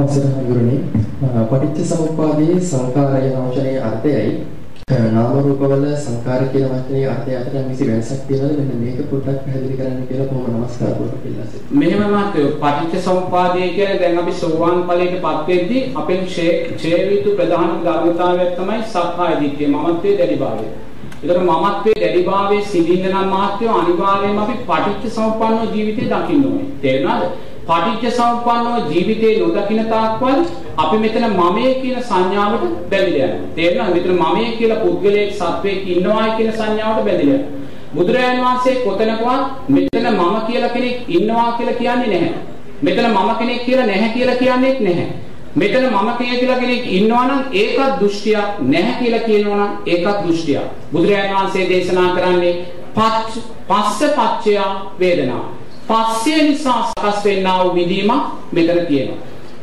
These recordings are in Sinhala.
අවසරයි ගුරුනි පටිච්ච සමුප්පාදයේ සංකාරය වචනේ අර්ථයයි නාම රූපවල සංකාර කියන වචනේ අර්ථය අතර මිසි වෙනසක් තියෙනවද මෙන්න මේක පොඩ්ඩක් පැහැදිලි කරන්න කියලා කොහොම නමස්කාර කරලා ඉල්ලා සිටිනවා මෙහෙම මාත්‍යෝ පටිච්ච සමුප්පාදය කියන්නේ දැන් අපි සෝවාන් ඵලයටපත් වෙද්දී අපෙන් ඡේ යුතු ප්‍රධාන ධර්මතාවයක් තමයි සක්කාය දිට්ඨිය මමත්වයේ දැඩිභාවය. ඒතර මමත්වයේ දැඩිභාවයේ සිඳින්න නම් මාත්‍යෝ අනිවාර්යයෙන්ම අපි පටිච්ච සමුප්පන්නව ජීවිතේ දකින්න ඕනේ. තේරුණාද? පටිච්ච සමුප්පන්නව ජීවිතේ නොදකින්න තාක්වල අපි මෙතන මමයේ කියන සංඥාවට බැඳිලා යනවා. තේරෙනවද? මෙතන මමයේ කියලා පුද්ගලයෙක් සත්වයක් ඉන්නවායි කියන සංඥාවට බැඳිලා යනවා. බුදුරජාණන් වහන්සේ කොතනකවත් මෙතන මම කියලා කෙනෙක් ඉන්නවා කියලා කියන්නේ නැහැ. මෙතන මම කෙනෙක් කියලා නැහැ කියලා කියන්නේත් නැහැ. මෙතන මම කියලා කෙනෙක් ඉන්නවා නම් ඒකත් දෘෂ්ටියක් නැහැ කියලා කියනවා නම් ඒකත් දෘෂ්ටියක්. බුදුරජාණන් වහන්සේ දේශනා කරන්නේ පස්ස පච්චය වේදනා. පස්සේ නිසා සකස් වෙන්නා වූ විදීමක් මෙතන තියෙනවා.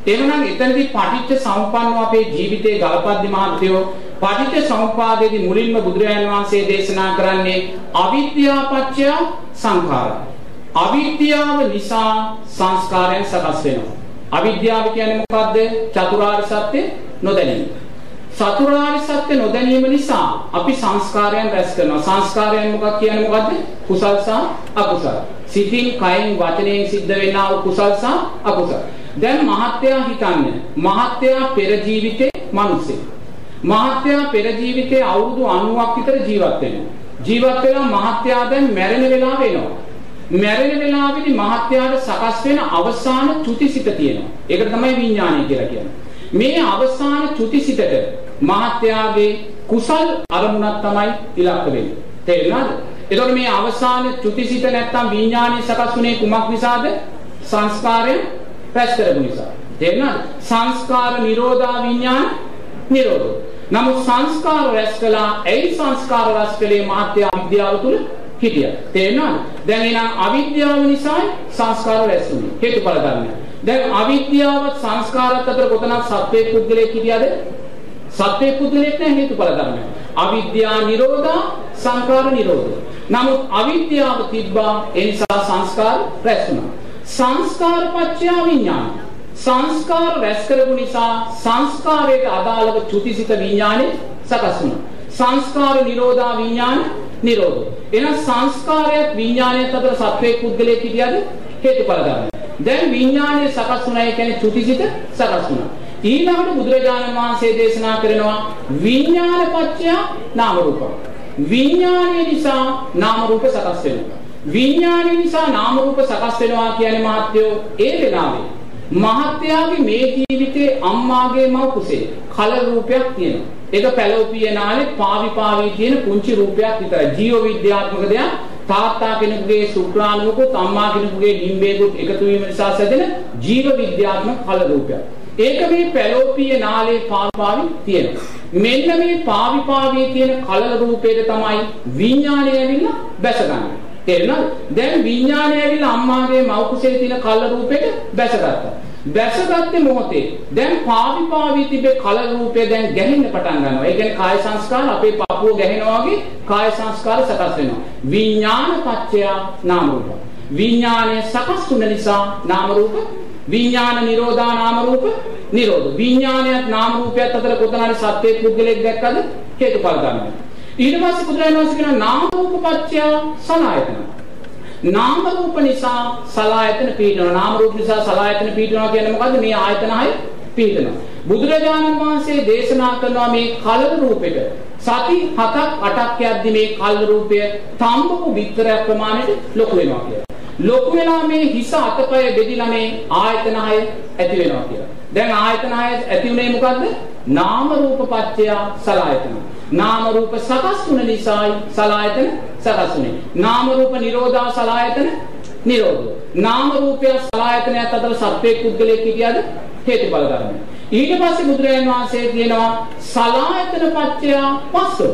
එහෙනම් එතනදී පටිච්ච සමුප්පන්නව අපේ ජීවිතේ ගලපද්දි මහත්වෝ පටිච්ච සමුප්පාදයේදී මුලින්ම බුදුරජාණන් වහන්සේ දේශනා කරන්නේ අවිද්‍යාපච්චය සංඛාර. අවිද්‍යාව නිසා සංස්කාරයන් සකස් වෙනවා. අවිද්‍යාව කියන්නේ මොකද්ද? චතුරාර්ය සත්‍ය නොදැනීම. චතුරාර්ය සත්‍ය නොදැනීම නිසා අපි සංස්කාරයන් රැස් කරනවා. සංස්කාරයන් මොකක් කියන්නේ මොකද්ද? කුසල් සහ අකුසල්. සිතින්, කයින්, වචනයෙන් සිද්ධ වෙනා වූ කුසල් සහ අකුසල්. දැන් මහත්යා හිතන්නේ මහත්යා පෙර ජීවිතේ මිනිස්සෙක්. මහත්යා පෙර ජීවිතේ අවුරුදු 90ක් විතර ජීවත් වෙනවා. ජීවත් වෙලා මහත්යා දැන් මැරෙන වෙලාව එනවා. මැරෙන වෙලාවේදී මහත්යාට සකස් වෙන අවසාන චුතිසිත තියෙනවා. ඒකට තමයි විඥානය කියලා කියන්නේ. මේ අවසාන චුතිසිතට මහත්යාගේ කුසල් අරමුණක් තමයි ඉලක්ක වෙන්නේ. තේරුණාද? එතකොට මේ අවසාන චුතිසිත නැත්තම් විඥානය සකස් වුණේ කුමක් නිසාද? සංස්කාරයෙන් රැස් කරපු නිසා. තේරුණාද? සංස්කාර නිරෝධා විඥාන නිරෝධෝ. නමුත් සංස්කාර රැස් කළා. ඇයි සංස්කාර රැස් කළේ මාත්‍ය අවිද්‍යාව තුල? හිටියා. තේරුණාද? දැන් එහෙනම් අවිද්‍යාව නිසා සංස්කාර රැස් වුණේ. හේතුඵල ධර්මය. දැන් අවිද්‍යාවත් සංස්කාරات අතර කොතනක් සත්වයේ පුද්ගලයෙක් හිටියද? සත්වයේ පුද්ගලයෙක් නැහැ හේතුඵල ධර්මය. අවිද්‍යා නිරෝධා සංකාර නිරෝධෝ. නමුත් අවිද්‍යාව තිබ්බා ඒ නිසා සංස්කාර රැස් වුණා. සංස්කාර පත්‍ය විඥාන. සංස්කාර රැස් කරපු නිසා සංස්කාරයට අදාළව චුතිසිත විඥානේ සකස් වුණා. සංස්කාර නිරෝධා විඥාන නිරෝධ. එහෙනම් සංස්කාරයත් විඥානයත් අතර සත්වයේ පුද්ගලයෙක් හිටියද හේතුඵල ධර්මය. දැන් විඥානය සකස් වුණා කියන්නේ චුතිසිත සකස් වුණා. ඊළඟට බුදුරජාණන් වහන්සේ දේශනා කරනවා විඥාන පත්‍ය නාම රූප. විඥානය නිසා නාම රූප සකස් වෙනවා. විඥානය නිසා නාම රූප සකස් වෙනවා කියන්නේ මහත්යෝ ඒ වෙලාවේ මහත්යාගේ මේ ජීවිතේ අම්මාගේ මව කුසේ කල රූපයක් තියෙනවා. ඒක පැලෝපිය නාලේ පාවි පාවි තියෙන පුංචි රූපයක් විතරයි. ජීව විද්‍යාත්මක දෙයක්. තාත්තා කෙනෙකුගේ ශුක්‍රාණුවකුත් අම්මා කෙනෙකුගේ ඩිම්බේකුත් එකතු වීම නිසා සැදෙන ජීව විද්‍යාත්මක කල රූපයක්. ඒක මේ පැලෝපිය නාලේ පාවි පාවි තියෙනවා. මෙන්න මේ පාවි පාවි තියෙන කලල රූපයට තමයි විඥාණය ඇවිල්ලා බැසගන්නේ. තේරෙනවද? දැන් විඥාණය ඇවිල්ලා අම්මාගේ මව් කුසේ තියෙන කල රූපෙට බැසගත්තා. බැසගත්තේ මොහොතේ. දැන් පාවි පාවි තිබේ කල රූපය දැන් ගැහෙන්න පටන් ගන්නවා. ඒ කියන්නේ කාය සංස්කාර අපේ පපුව ගැහෙනවා වගේ කාය සංස්කාර සකස් වෙනවා. විඥාන පත්‍ය නාම රූප. විඥානය සකස් වුන නිසා නාම රූප විඥාන නිරෝධා නාම රූප නිරෝධ. විඥානයත් නාම රූපයත් අතර කොතනරි සත්‍යයේ පුද්ගලෙක් දැක්කද? හේතුඵල ධර්මයි. ඊට පස්සේ බුදුරජාණන් වහන්සේ කියන නාම රූප පත්‍ය සලආයතන. නාම රූප නිසා සලආයතන පීඩනවා. නාම රූප නිසා සලආයතන පීඩනවා කියන්නේ මොකද්ද? මේ ආයතන හය පීඩනවා. බුදුරජාණන් වහන්සේ දේශනා කරනවා මේ කලර රූපෙට සති 7ක් 8ක් යද්දි මේ කලර රූපය තම්බපු විතරයක් ප්‍රමාණයට ලොකු වෙනවා කියලා. ලොකු වෙලා මේ හිස අතපය බෙදිලා මේ ආයතන හය ඇති වෙනවා කියලා. දැන් ආයතන හය ඇති උනේ මොකද්ද? නාම රූප පත්‍ය සලආයතන. නාම රූප සකස් වුන නිසායි සලායතන සකස් වුනේ. නාම රූප නිරෝධා සලායතන නිරෝධෝ. නාම රූපය සලායතනයත් අතර සත්වයේ පුද්ගලයෙක් හිටියද හේතුඵල ධර්මයි. ඊට පස්සේ බුදුරජාණන් වහන්සේ කියනවා සලායතන පත්‍ය පස්සෝ.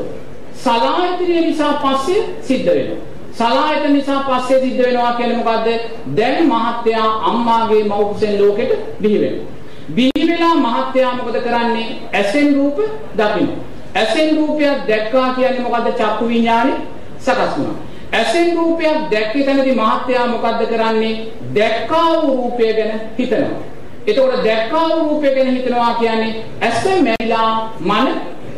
සලායතනය නිසා පස්සේ සිද්ධ වෙනවා. සලායතන නිසා පස්සේ සිද්ධ වෙනවා කියන්නේ මොකද්ද? දැන් මහත්යා අම්මාගේ මව් කුසෙන් ලෝකෙට බිහි වෙනවා. බිහි වෙලා මහත්යා මොකද කරන්නේ? ඇසෙන් රූප දකිනවා. ඇසෙන් රූපයක් දැක්කා කියන්නේ මොකද්ද? චක්කු විඥානේ සකස් වුණා. ඇසෙන් රූපයක් දැක්කේ තැනදී මහත්යා මොකද්ද කරන්නේ? දැක්කා වූ රූපය ගැන හිතනවා. එතකොට දැක්කා වූ රූපය ගැන හිතනවා කියන්නේ ඇස මැරිලා මන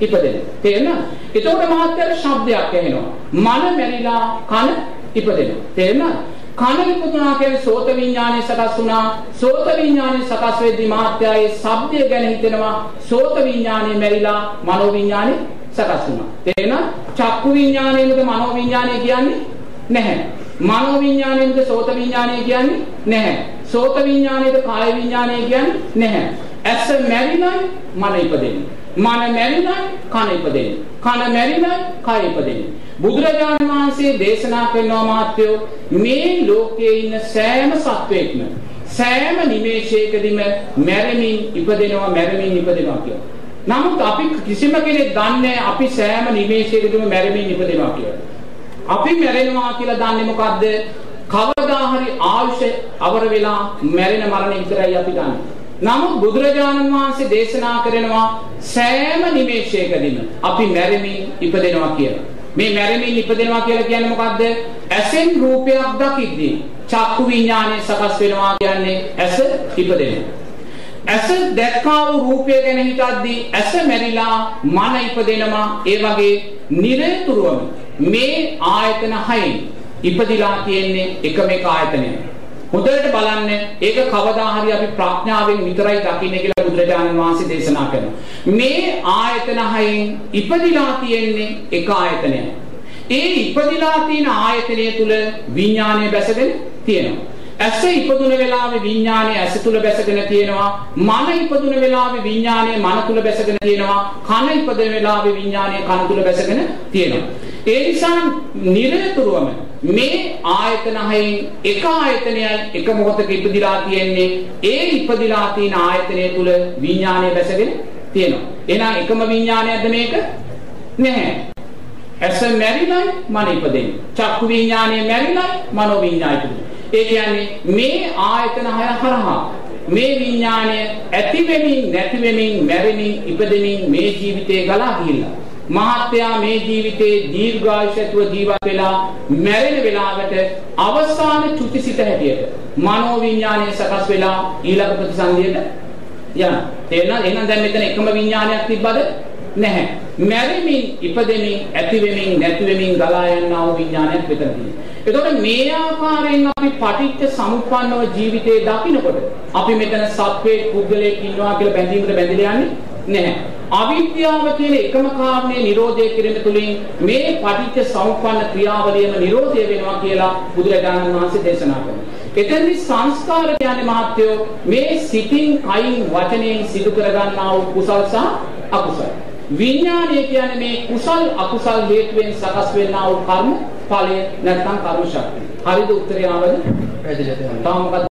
ඉපදෙන. තේරෙනවද? එතකොට මහත්යට ශබ්දයක් ඇහෙනවා. මන මැරිලා කන ඉපදෙනවා. තේරෙනවද? කන ඉපදුනා කියන්නේ සෝත විඥානය සකස් වුණා. සෝත විඥානය සකස් වෙද්දී මහත්යයේ ශබ්දය ගැන හිතෙනවා. සෝත විඥානය මැරිලා මනෝ විඥානය සකස් වුණා. තේරෙනවද? චක්කු විඥානයේද මනෝ විඥානය කියන්නේ නැහැ. මනෝ විඥාණයෙන්ද සෝත විඥාණය කියන්නේ නැහැ. සෝත විඥාණයට කාය විඥාණය කියන්නේ නැහැ. ඇස මැරිනයි මන ඉපදෙන්නේ. මන මැරිනයි කන ඉපදෙන්නේ. කන මැරිනයි කය ඉපදෙන්නේ. බුදුරජාණන් වහන්සේ දේශනා කරනවා මාත්‍යෝ මේ ලෝකයේ ඉන්න සෑම සත්වයක්ම සෑම නිමේෂයකදීම මැරෙමින් ඉපදෙනවා මැරෙමින් ඉපදෙනවා කියලා. නමුත් අපි කිසිම කෙනෙක් දන්නේ අපි සෑම නිමේෂයකදීම මැරෙමින් ඉපදෙනවා කියලා. අපි මැරෙනවා කියලා දන්නේ මොකද්ද? කවදා හරි ආයුෂ අවර වෙලා මැරෙන මරණ විතරයි අපි දන්නේ. නමුත් බුදුරජාණන් වහන්සේ දේශනා කරනවා සෑම නිමේෂයකදීම අපි මැරෙමින් ඉපදෙනවා කියලා. මේ මැරෙමින් ඉපදෙනවා කියලා කියන්නේ මොකද්ද? ඇසෙන් රූපයක් දකිද්දී චක්කු විඥානය සකස් වෙනවා කියන්නේ ඇස ඉපදෙනවා. ඇස දැක්කා වූ රූපය ගැන හිතද්දී ඇස මැරිලා මන ඉපදෙනවා. ඒ වගේ නිරතුරුවම මේ ආයතන හයෙන් ඉපදිලා තියෙන්නේ එකම එක ආයතනයක්. හොඳට බලන්න ඒක කවදා හරි අපි ප්‍රඥාවෙන් විතරයි දකින්නේ කියලා බුදුරජාණන් වහන්සේ දේශනා කරනවා. මේ ආයතන හයෙන් ඉපදිලා තියෙන්නේ එක ආයතනයක්. ඒ ඉපදිලා තියෙන ආයතනය තුල විඥානය බැසගෙන තියෙනවා. ඇස ඉපදුන වෙලාවේ විඥානය ඇස තුල බැසගෙන තියෙනවා මන ඉපදුන වෙලාවේ විඥානය මන තුල බැසගෙන තියෙනවා කන ඉපදෙන වෙලාවේ විඥානය කන තුල බැසගෙන තියෙනවා. ඒ නිසා නිරතුරුවම මේ ආයතන හයෙන් එක ආයතනයයි එක මොහොතක ඉපදිලා තියෙන්නේ. ඒ ඉපදිලා තියෙන ආයතනය තුල විඥානය බැසගෙන තියෙනවා. එහෙනම් එකම විඥානයක්ද මේක? නැහැ. ඇස මැරිලයි මන ඉපදෙන්නේ චක්කු විඥානය මැරිලයි මනෝ විඥානය ඉපදෙන්නේ ඒ කියන්නේ මේ ආයතන හය හරහා මේ විඥාණය ඇති වෙමින් නැති වෙමින් මැරෙමින් ඉපදෙමින් මේ ජීවිතේ ගලා ගිහිල්ලා මහත්යා මේ ජීවිතේ දීර්ඝායුෂත්ව ජීවත් වෙලා මැරෙන වෙලාවට අවසාන චුතිසිත හැටියට මනෝ විඥාණය සකස් වෙලා ඊළඟ ප්‍රතිසන්දියට යන. තේරෙනවද එහෙනම් දැන් මෙතන එකම විඥානයක් තිබ්බද? නැහැ. මැරෙමින් ඉපදෙමින් ඇති වෙමින් නැති වෙමින් ගලා යනා වූ විඥානයක් මෙතන තියෙනවා. එතකොට මේ ආකාරයෙන් අපි පටිච්ච සමුප්පන්නව ජීවිතේ දකිනකොට අපි මෙතන සත්වයේ පුද්ගලයෙක් ඉන්නවා කියලා බැඳීමකට බැඳිලා යන්නේ නැහැ. අවිද්‍යාව කියන එකම කාරණේ නිරෝධය කිරීම තුළින් මේ පටිච්ච සමුප්පන්න ක්‍රියාවලියම නිරෝධය වෙනවා කියලා බුදුරජාණන් වහන්සේ දේශනා කරනවා. එතෙන්දි සංස්කාර කියන්නේ මහත්යෝ මේ සිතින් කයින් වචනයෙන් සිදු කරගන්නා වූ කුසල් සහ අකුසල්. විඥානය කියන්නේ මේ කුසල් අකුසල් හේතුවෙන් සකස් වෙනා වූ කර්ම ඵලය නැත්නම් කර්ම ශක්තිය. හරිද උත්තරය ආවද? පැහැදිලිද? තාම මොකද